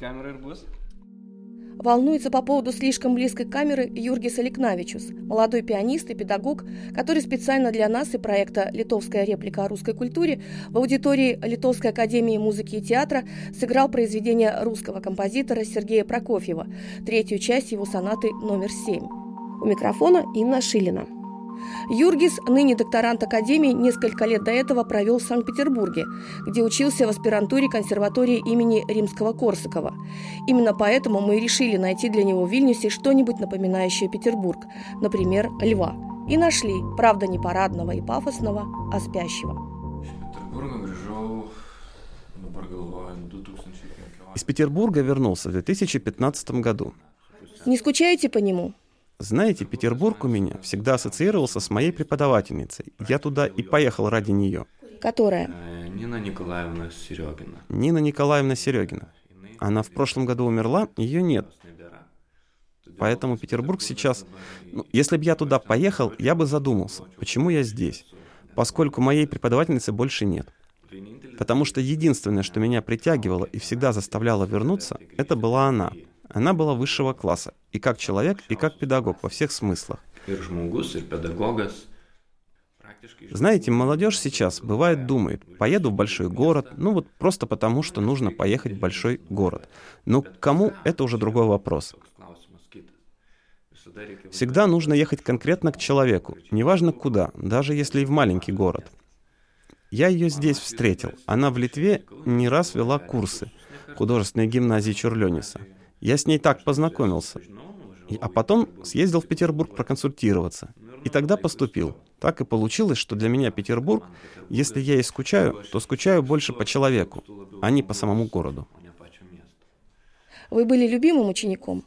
kamera ir bus? Волнуется по поводу слишком близкой камеры Юргис Аликнавичус, молодой пианист и педагог, который специально для нас и проекта «Литовская реплика о русской культуре» в аудитории Литовской академии музыки и театра сыграл произведение русского композитора Сергея Прокофьева, третью часть его сонаты номер семь. У микрофона Инна Шилина. Юргис, ныне докторант Академии, несколько лет до этого провел в Санкт-Петербурге, где учился в аспирантуре консерватории имени Римского-Корсакова. Именно поэтому мы решили найти для него в Вильнюсе что-нибудь напоминающее Петербург, например, льва. И нашли, правда, не парадного и пафосного, а спящего. Из Петербурга вернулся в 2015 году. Не скучаете по нему? Знаете, Петербург у меня всегда ассоциировался с моей преподавательницей. Я туда и поехал ради нее. Которая? Э, Нина Николаевна Серегина. Нина Николаевна Серегина. Она в прошлом году умерла, ее нет. Поэтому Петербург сейчас... Ну, если бы я туда поехал, я бы задумался, почему я здесь, поскольку моей преподавательницы больше нет. Потому что единственное, что меня притягивало и всегда заставляло вернуться, это была она — она была высшего класса, и как человек, и как педагог во всех смыслах. Знаете, молодежь сейчас, бывает, думает, поеду в большой город, ну вот просто потому, что нужно поехать в большой город. Но к кому, это уже другой вопрос. Всегда нужно ехать конкретно к человеку, неважно куда, даже если и в маленький город. Я ее здесь встретил. Она в Литве не раз вела курсы художественной гимназии Чурлениса. Я с ней так познакомился. А потом съездил в Петербург проконсультироваться. И тогда поступил. Так и получилось, что для меня Петербург, если я и скучаю, то скучаю больше по человеку, а не по самому городу. Вы были любимым учеником?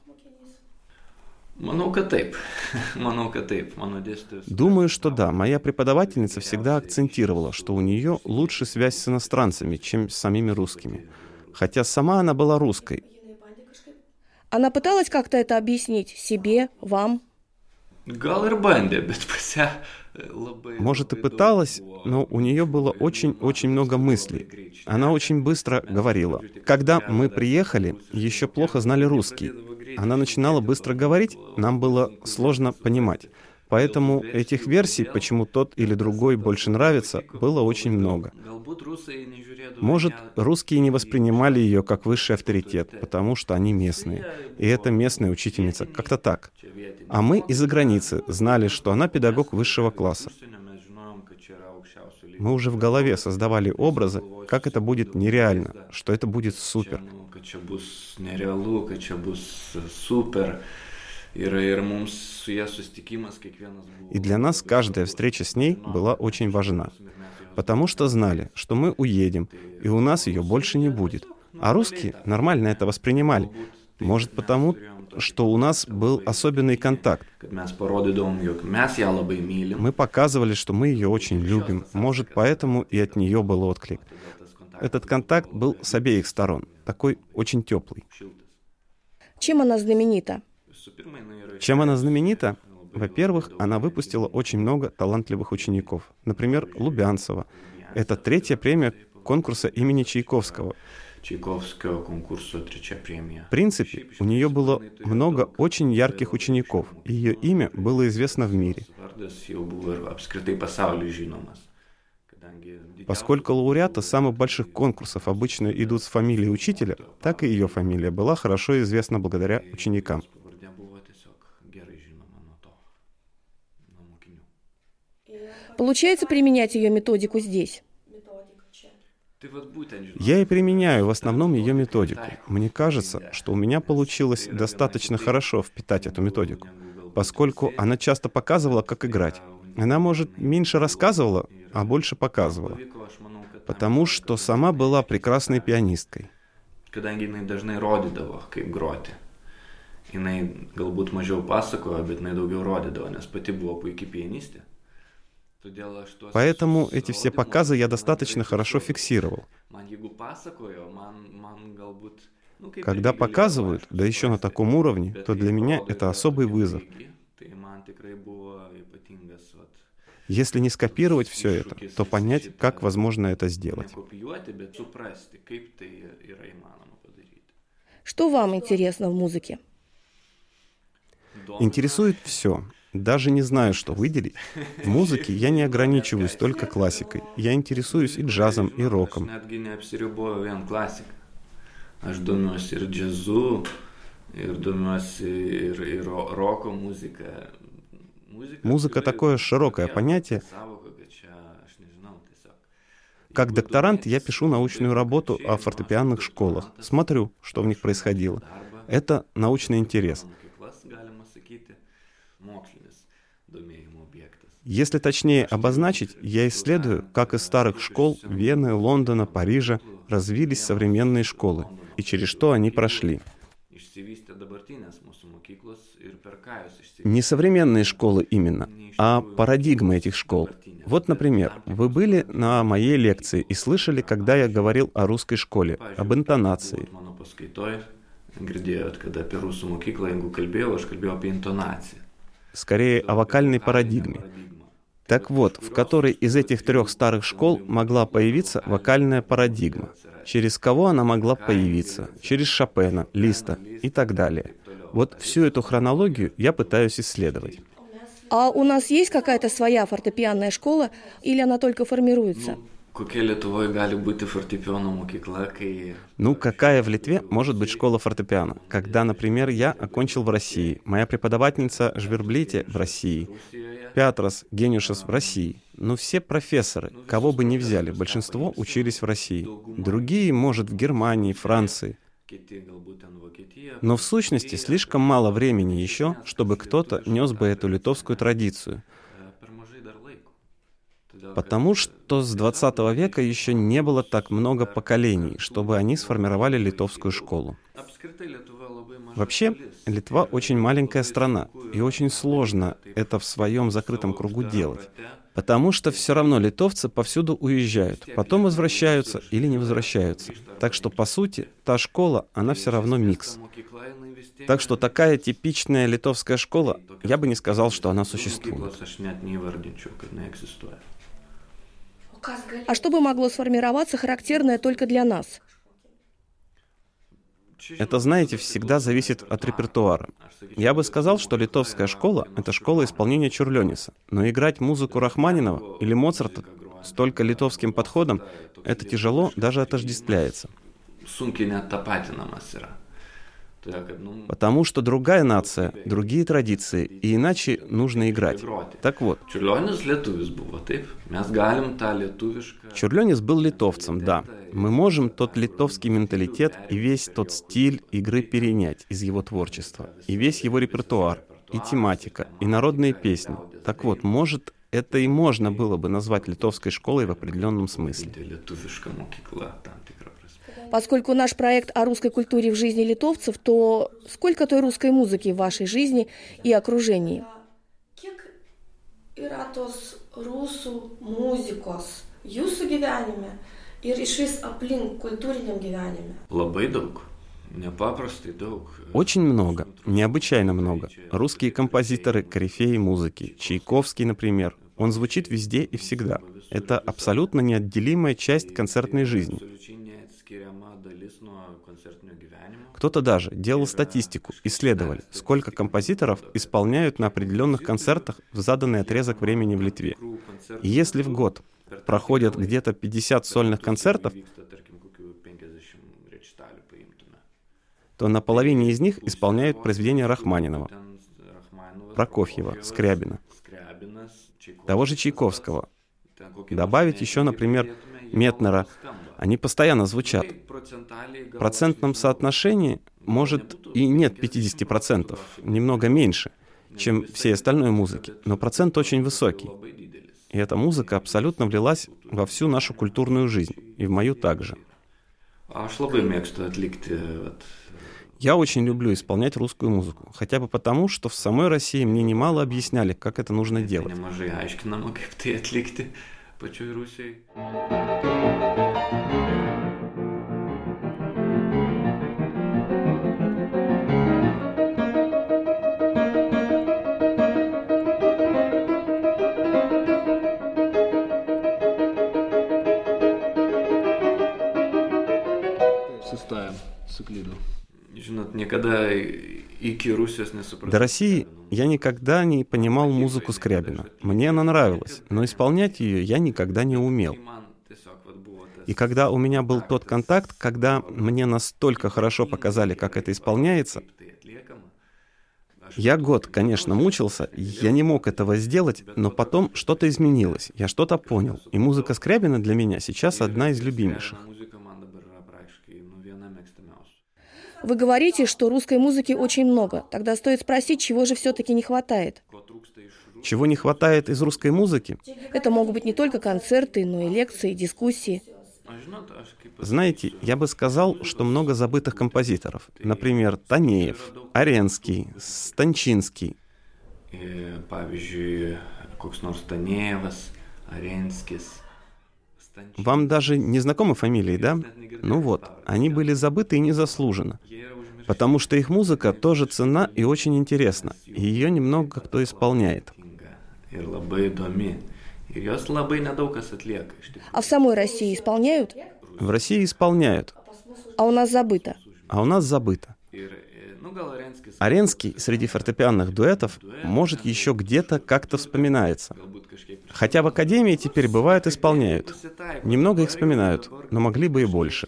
Думаю, что да. Моя преподавательница всегда акцентировала, что у нее лучше связь с иностранцами, чем с самими русскими. Хотя сама она была русской, она пыталась как-то это объяснить себе, вам? Может, и пыталась, но у нее было очень-очень много мыслей. Она очень быстро говорила. Когда мы приехали, еще плохо знали русский. Она начинала быстро говорить, нам было сложно понимать. Поэтому этих версий, почему тот или другой больше нравится, было очень много. Может, русские не воспринимали ее как высший авторитет, потому что они местные. И это местная учительница. Как-то так. А мы из-за границы знали, что она педагог высшего класса. Мы уже в голове создавали образы, как это будет нереально, что это будет супер. И для нас каждая встреча с ней была очень важна, потому что знали, что мы уедем, и у нас ее больше не будет. А русские нормально это воспринимали. Может потому, что у нас был особенный контакт. Мы показывали, что мы ее очень любим. Может, поэтому и от нее был отклик. Этот контакт был с обеих сторон, такой очень теплый. Чем она знаменита? Чем она знаменита? Во-первых, она выпустила очень много талантливых учеников. Например, Лубянцева. Это третья премия конкурса имени Чайковского. Чайковского конкурса третья премия. В принципе, у нее было много очень ярких учеников, и ее имя было известно в мире. Поскольку лауреаты самых больших конкурсов обычно идут с фамилией учителя, так и ее фамилия была хорошо известна благодаря ученикам. Получается применять ее методику здесь? Я и применяю в основном ее методику. Мне кажется, что у меня получилось достаточно хорошо впитать эту методику, поскольку она часто показывала, как играть. Она, может, меньше рассказывала, а больше показывала. Потому что сама была прекрасной пианисткой. Kadangi jinai dažnai rodydavo, kaip groti. Jinai galbūt mažiau pasakojo, bet jinai daugiau rodydavo, nes pati buvo puikiai pianistė. Поэтому эти все показы я достаточно хорошо фиксировал. Когда показывают, да еще на таком уровне, то для меня это особый вызов. Если не скопировать все это, то понять, как возможно это сделать. Что вам интересно в музыке? Интересует все. Даже не знаю, что выделить. В музыке я не ограничиваюсь только классикой. Я интересуюсь и джазом, и роком. Музыка такое широкое понятие. Как докторант я пишу научную работу о фортепианных школах, смотрю, что в них происходило. Это научный интерес. Если точнее обозначить, я исследую, как из старых школ Вены, Лондона, Парижа развились современные школы и через что они прошли. Не современные школы именно, а парадигмы этих школ. Вот, например, вы были на моей лекции и слышали, когда я говорил о русской школе, об интонации. Скорее о вокальной парадигме. Так вот, в которой из этих трех старых школ могла появиться вокальная парадигма? Через кого она могла появиться? Через Шопена, Листа и так далее. Вот всю эту хронологию я пытаюсь исследовать. А у нас есть какая-то своя фортепианная школа или она только формируется? Ну, какая в Литве может быть школа фортепиано? Когда, например, я окончил в России, моя преподавательница Жверблите в России, Пятрос Гениушес в России. Ну, все профессоры, кого бы ни взяли, большинство учились в России. Другие, может, в Германии, Франции. Но в сущности слишком мало времени еще, чтобы кто-то нес бы эту литовскую традицию. Потому что с 20 века еще не было так много поколений, чтобы они сформировали литовскую школу. Вообще, Литва очень маленькая страна, и очень сложно это в своем закрытом кругу делать. Потому что все равно литовцы повсюду уезжают, потом возвращаются или не возвращаются. Так что, по сути, та школа, она все равно микс. Так что такая типичная литовская школа, я бы не сказал, что она существует. А что бы могло сформироваться характерное только для нас? Это, знаете, всегда зависит от репертуара. Я бы сказал, что литовская школа — это школа исполнения Чурлениса. Но играть музыку Рахманинова или Моцарта с только литовским подходом — это тяжело, даже отождествляется. Потому что другая нация, другие традиции, и иначе нужно играть. Так вот. Чурлёнис был литовцем, да. Мы можем тот литовский менталитет и весь тот стиль игры перенять из его творчества, и весь его репертуар, и тематика, и народные песни. Так вот, может, это и можно было бы назвать литовской школой в определенном смысле. Поскольку наш проект о русской культуре в жизни литовцев, то сколько той русской музыки в вашей жизни и окружении? yra tos rusų muzikos jūsų gyvenime ir išvis aplink kultūriniam gyvenime? Labai daug. Очень много, необычайно много. Русские композиторы, корифеи музыки. Чайковский, например. Он звучит везде и всегда. Это абсолютно неотделимая часть концертной жизни. Кто-то даже делал статистику, исследовали, сколько композиторов исполняют на определенных концертах в заданный отрезок времени в Литве. И если в год проходят где-то 50 сольных концертов, то на половине из них исполняют произведения Рахманинова, Прокофьева, Скрябина, того же Чайковского. Добавить еще, например, Метнера, они постоянно звучат. В процентном соотношении, может, и нет 50%, немного меньше, чем всей остальной музыки, но процент очень высокий. И эта музыка абсолютно влилась во всю нашу культурную жизнь, и в мою также. Я очень люблю исполнять русскую музыку, хотя бы потому, что в самой России мне немало объясняли, как это нужно делать. pačioj Rusijai. До России я никогда не понимал музыку Скрябина. Мне она нравилась, но исполнять ее я никогда не умел. И когда у меня был тот контакт, когда мне настолько хорошо показали, как это исполняется, я год, конечно, мучился, я не мог этого сделать, но потом что-то изменилось, я что-то понял. И музыка Скрябина для меня сейчас одна из любимейших. Вы говорите, что русской музыки очень много. Тогда стоит спросить, чего же все-таки не хватает? Чего не хватает из русской музыки? Это могут быть не только концерты, но и лекции, дискуссии. Знаете, я бы сказал, что много забытых композиторов. Например, Танеев, Аренский, Станчинский. Вам даже не знакомы фамилии, да? Ну вот, они были забыты и незаслуженно. Потому что их музыка тоже цена и очень интересна. И ее немного кто исполняет. А в самой России исполняют? В России исполняют. А у нас забыто. А у нас забыто. Аренский среди фортепианных дуэтов может еще где-то как-то вспоминается. Хотя в Академии теперь бывает исполняют. Немного их вспоминают, но могли бы и больше.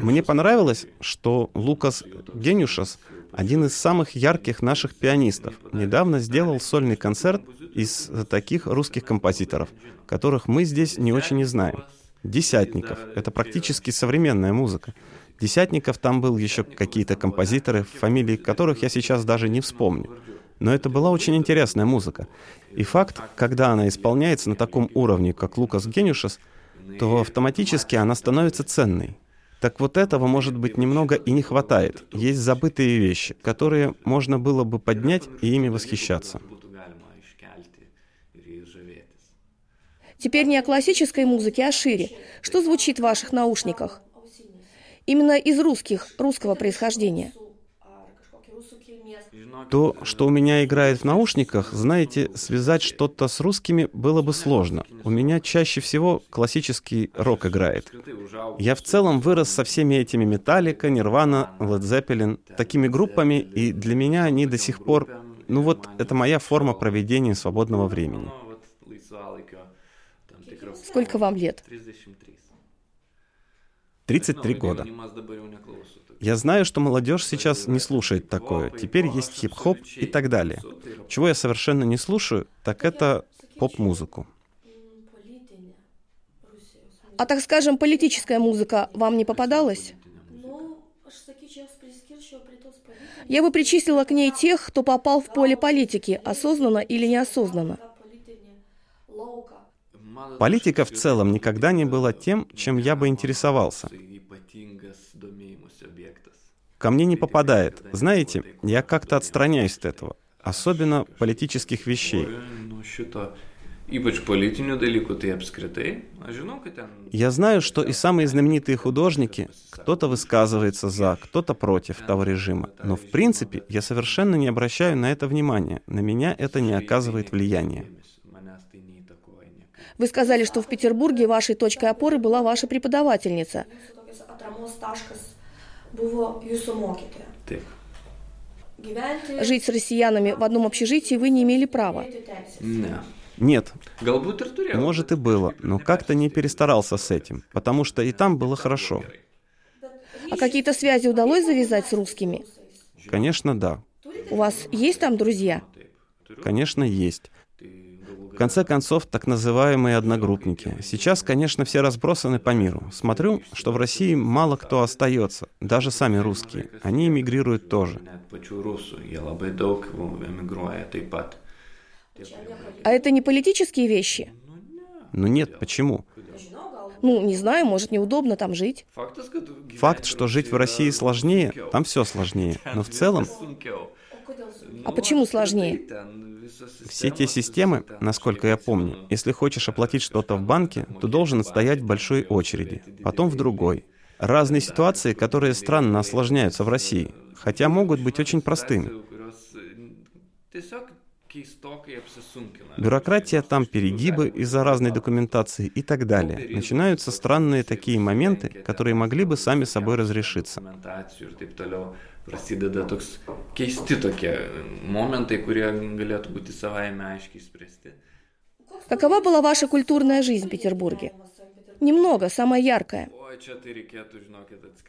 Мне понравилось, что Лукас Генюшас, один из самых ярких наших пианистов, недавно сделал сольный концерт из таких русских композиторов, которых мы здесь не очень и знаем. Десятников. Это практически современная музыка. Десятников там был еще какие-то композиторы, фамилии которых я сейчас даже не вспомню. Но это была очень интересная музыка. И факт, когда она исполняется на таком уровне, как Лукас Генюшес, то автоматически она становится ценной. Так вот этого, может быть, немного и не хватает. Есть забытые вещи, которые можно было бы поднять и ими восхищаться. Теперь не о классической музыке, а шире. Что звучит в ваших наушниках? Именно из русских, русского происхождения. То, что у меня играет в наушниках, знаете, связать что-то с русскими было бы сложно. У меня чаще всего классический рок играет. Я в целом вырос со всеми этими Металлика, Нирвана, Led Zeppelin, такими группами, и для меня они до сих пор... Ну вот, это моя форма проведения свободного времени. Сколько вам лет? 33 года. Я знаю, что молодежь сейчас не слушает такое. Теперь есть хип-хоп и так далее. Чего я совершенно не слушаю, так это поп-музыку. А так скажем, политическая музыка вам не попадалась? Я бы причислила к ней тех, кто попал в поле политики, осознанно или неосознанно. Политика в целом никогда не была тем, чем я бы интересовался. Ко мне не попадает. Знаете, я как-то отстраняюсь от этого, особенно политических вещей. Я знаю, что и самые знаменитые художники, кто-то высказывается за, кто-то против того режима. Но в принципе я совершенно не обращаю на это внимания. На меня это не оказывает влияния. Вы сказали, что в Петербурге вашей точкой опоры была ваша преподавательница. Жить с россиянами в одном общежитии вы не имели права. Нет. Может и было, но как-то не перестарался с этим, потому что и там было хорошо. А какие-то связи удалось завязать с русскими? Конечно, да. У вас есть там друзья? Конечно, есть. В конце концов, так называемые одногруппники. Сейчас, конечно, все разбросаны по миру. Смотрю, что в России мало кто остается, даже сами русские. Они эмигрируют тоже. А это не политические вещи? Ну нет, почему? Ну, не знаю, может, неудобно там жить. Факт, что жить в России сложнее, там все сложнее. Но в целом... А почему сложнее? Все те системы, насколько я помню, если хочешь оплатить что-то в банке, то должен стоять в большой очереди, потом в другой. Разные ситуации, которые странно осложняются в России, хотя могут быть очень простыми. Бюрократия там, перегибы из-за разной документации и так далее. Начинаются странные такие моменты, которые могли бы сами собой разрешиться. prasideda toks keisti tokie momentai, kurie galėtų būti savaime aiškiai spręsti. Какова была ваша культурная жизнь в Петербурге? Немного, самая яркая.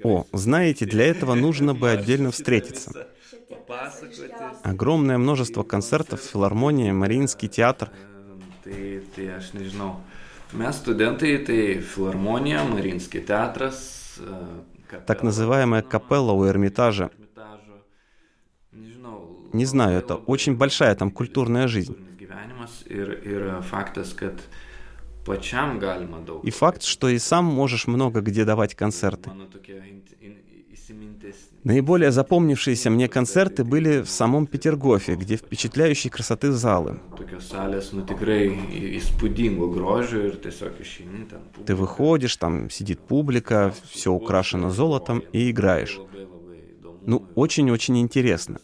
О, знаете, для этого нужно бы отдельно встретиться. Огромное множество концертов, филармония, Мариинский театр. Так называемая капелла у Эрмитажа. Не знаю, это очень большая там культурная жизнь. И факт, что и сам можешь много где давать концерты. Наиболее запомнившиеся мне концерты были в самом Петергофе, где впечатляющей красоты залы. Ты выходишь, там сидит публика, все украшено золотом и играешь. Ну, очень-очень интересно.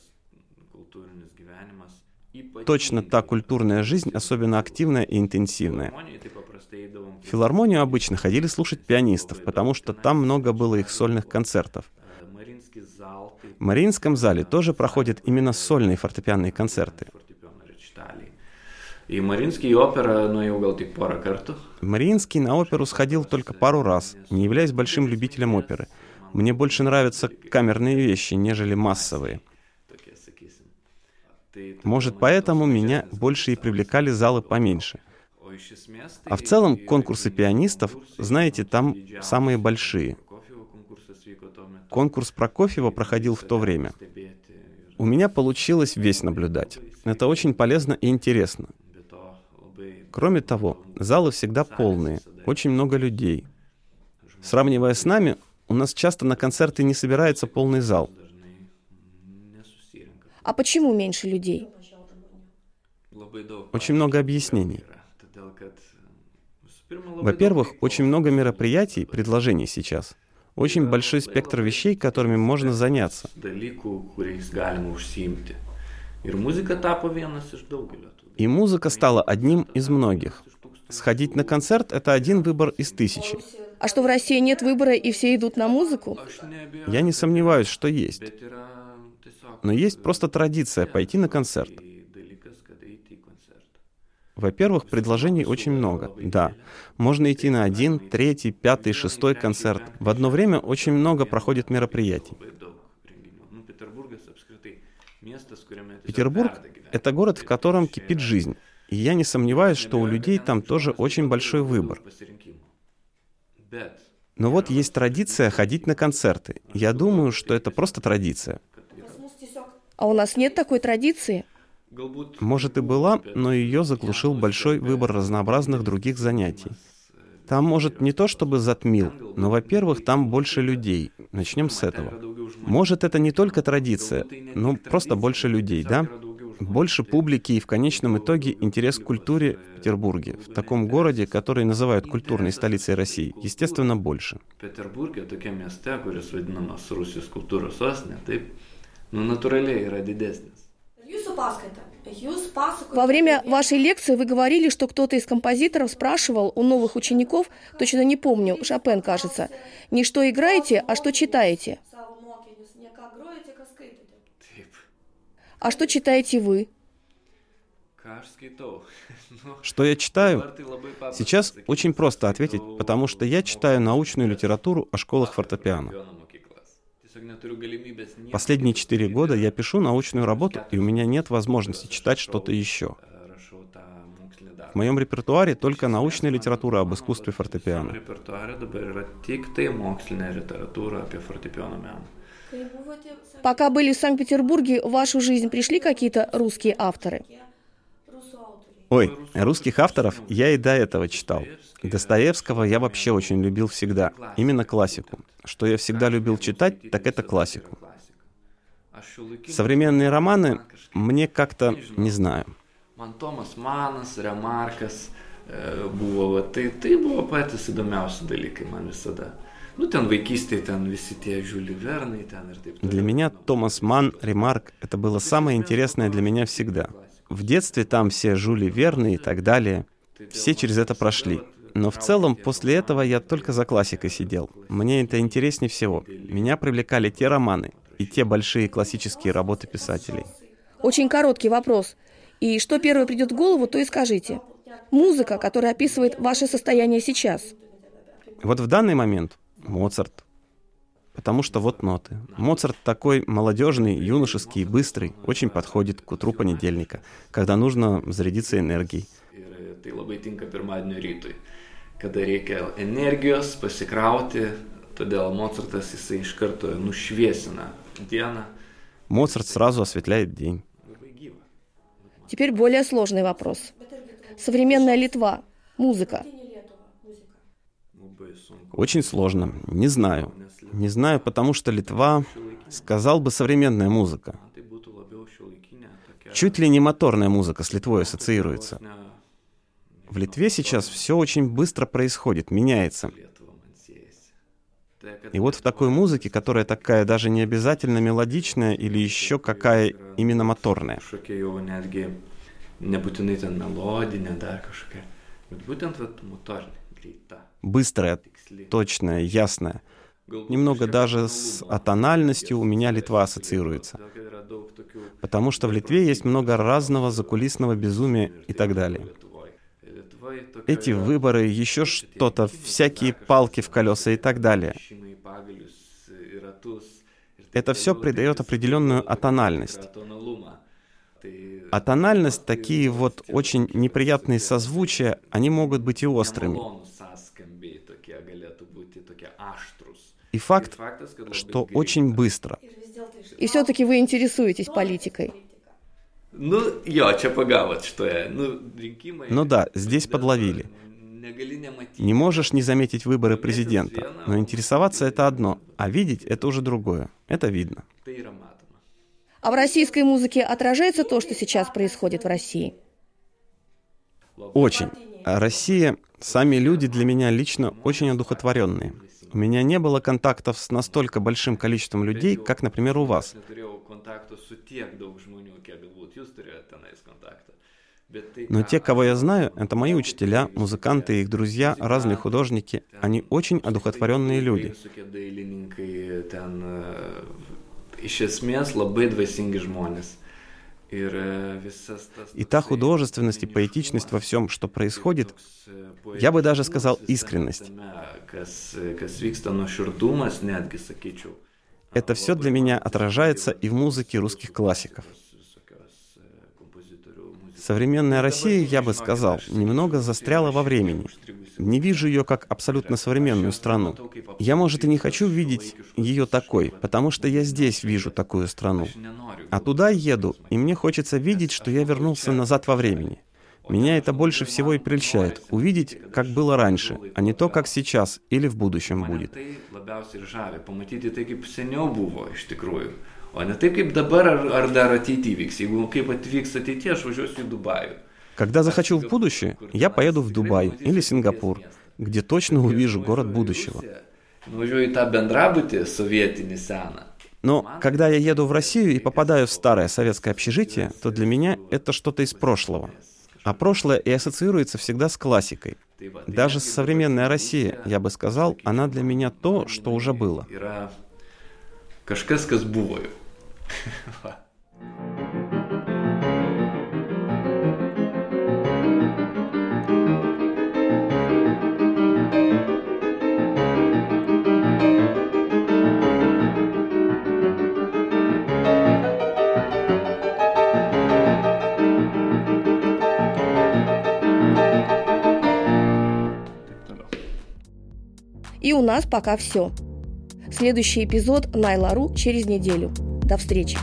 Точно та культурная жизнь, особенно активная и интенсивная. В филармонию обычно ходили слушать пианистов, потому что там много было их сольных концертов. В Мариинском зале тоже проходят именно сольные фортепианные концерты. И Мариинский опера, ну, я gal tik porą kartų. Мариинский на оперу сходил только пару раз, не являясь большим любителем оперы. Мне больше нравятся камерные вещи, нежели массовые. Может, поэтому меня больше и привлекали залы поменьше. А в целом конкурсы пианистов, знаете, там самые большие. Конкурс Прокофьева проходил в то время. У меня получилось весь наблюдать. Это очень полезно и интересно. Кроме того, залы всегда полные, очень много людей. Сравнивая с нами, у нас часто на концерты не собирается полный зал. А почему меньше людей? Очень много объяснений. Во-первых, очень много мероприятий, предложений сейчас – очень большой спектр вещей, которыми можно заняться. И музыка стала одним из многих. Сходить на концерт — это один выбор из тысячи. А что в России нет выбора и все идут на музыку? Я не сомневаюсь, что есть. Но есть просто традиция пойти на концерт. Во-первых, предложений очень много. Да, можно идти на один, третий, пятый, шестой концерт. В одно время очень много проходит мероприятий. Петербург — это город, в котором кипит жизнь. И я не сомневаюсь, что у людей там тоже очень большой выбор. Но вот есть традиция ходить на концерты. Я думаю, что это просто традиция. А у нас нет такой традиции? Может и была, но ее заглушил большой выбор разнообразных других занятий. Там, может, не то чтобы затмил, но, во-первых, там больше людей. Начнем с этого. Может, это не только традиция, но просто больше людей, да? Больше публики и в конечном итоге интерес к культуре в Петербурге, в таком городе, который называют культурной столицей России, естественно, больше. Taip, nu natūraliai yra didesnis. Во время вашей лекции вы говорили, что кто-то из композиторов спрашивал у новых учеников, точно не помню, Шопен, кажется, не что играете, а что читаете. А что читаете вы? Что я читаю? Сейчас очень просто ответить, потому что я читаю научную литературу о школах фортепиано. Последние четыре года я пишу научную работу, и у меня нет возможности читать что-то еще. В моем репертуаре только научная литература об искусстве фортепиано. Пока были в Санкт-Петербурге, в вашу жизнь пришли какие-то русские авторы? Ой, русских авторов я и до этого читал. Достоевского я вообще очень любил всегда, именно классику. Что я всегда любил читать, так это классику. Современные романы мне как-то, не знаю. Томас Манас, Ремаркас buvo, tai, tai buvo patys įdomiausi dalykai man visada. Ну, ten vaikystėje, ten visi tie Жюли Верны, ir taip Для меня Томас Ман, Ремарк — это было самое интересное для меня всегда. В детстве там все Жюли Верны и так далее. Все через это прошли. Но в целом после этого я только за классикой сидел. Мне это интереснее всего. Меня привлекали те романы и те большие классические работы писателей. Очень короткий вопрос. И что первое придет в голову, то и скажите. Музыка, которая описывает ваше состояние сейчас. Вот в данный момент Моцарт. Потому что вот ноты. Моцарт такой молодежный, юношеский, быстрый, очень подходит к утру понедельника, когда нужно зарядиться энергией. Kada reikia energijos pasikrauti, todėl Mocartas jisai iš karto nušviesina dieną. Моцарт сразу осветляет день. Теперь более сложный вопрос. Современная Литва, музыка. Очень сложно. Не знаю. Не знаю, потому что Литва, сказал бы, современная музыка. Чуть ли не моторная музыка с Литвой ассоциируется. В Литве сейчас все очень быстро происходит, меняется. И вот в такой музыке, которая такая даже не обязательно мелодичная или еще какая именно моторная. Быстрая, точная, ясная. Немного даже с атональностью у меня Литва ассоциируется. Потому что в Литве есть много разного закулисного безумия и так далее. Эти выборы, еще что-то, всякие палки в колеса и так далее. Это все придает определенную атональность. А тональность, такие вот очень неприятные созвучия, они могут быть и острыми. И факт, что очень быстро. И все-таки вы интересуетесь политикой. Ну, я čia pagavot, что я. Ну, rinkimai... Ну да, здесь подловили. Не можешь не заметить выборы президента, но интересоваться это одно, а видеть это уже другое. Это видно. А в российской музыке отражается то, что сейчас происходит в России? Очень. А Россия, сами люди для меня лично очень одухотворенные. У меня не было контактов с настолько большим количеством людей, как, например, у вас. Но те, кого я знаю, это мои учителя, музыканты, их друзья, разные художники. Они очень одухотворенные люди. И та художественность и поэтичность во всем, что происходит, я бы даже сказал искренность. Это все для меня отражается и в музыке русских классиков. Современная Россия, я бы сказал, немного застряла во времени. Не вижу ее как абсолютно современную страну. Я, может, и не хочу видеть ее такой, потому что я здесь вижу такую страну. А туда еду, и мне хочется видеть, что я вернулся назад во времени. Меня это больше всего и прельщает. Увидеть, как было раньше, а не то, как сейчас или в будущем будет. Когда захочу в будущее, я поеду в Дубай или Сингапур, где точно увижу город будущего. Но когда я еду в Россию и попадаю в старое советское общежитие, то для меня это что-то из прошлого. А прошлое и ассоциируется всегда с классикой. Даже современная Россия, я бы сказал, она для меня то, что уже было. Kažkas, kas buvo нас пока все. Следующий эпизод Найлару через неделю. До встречи!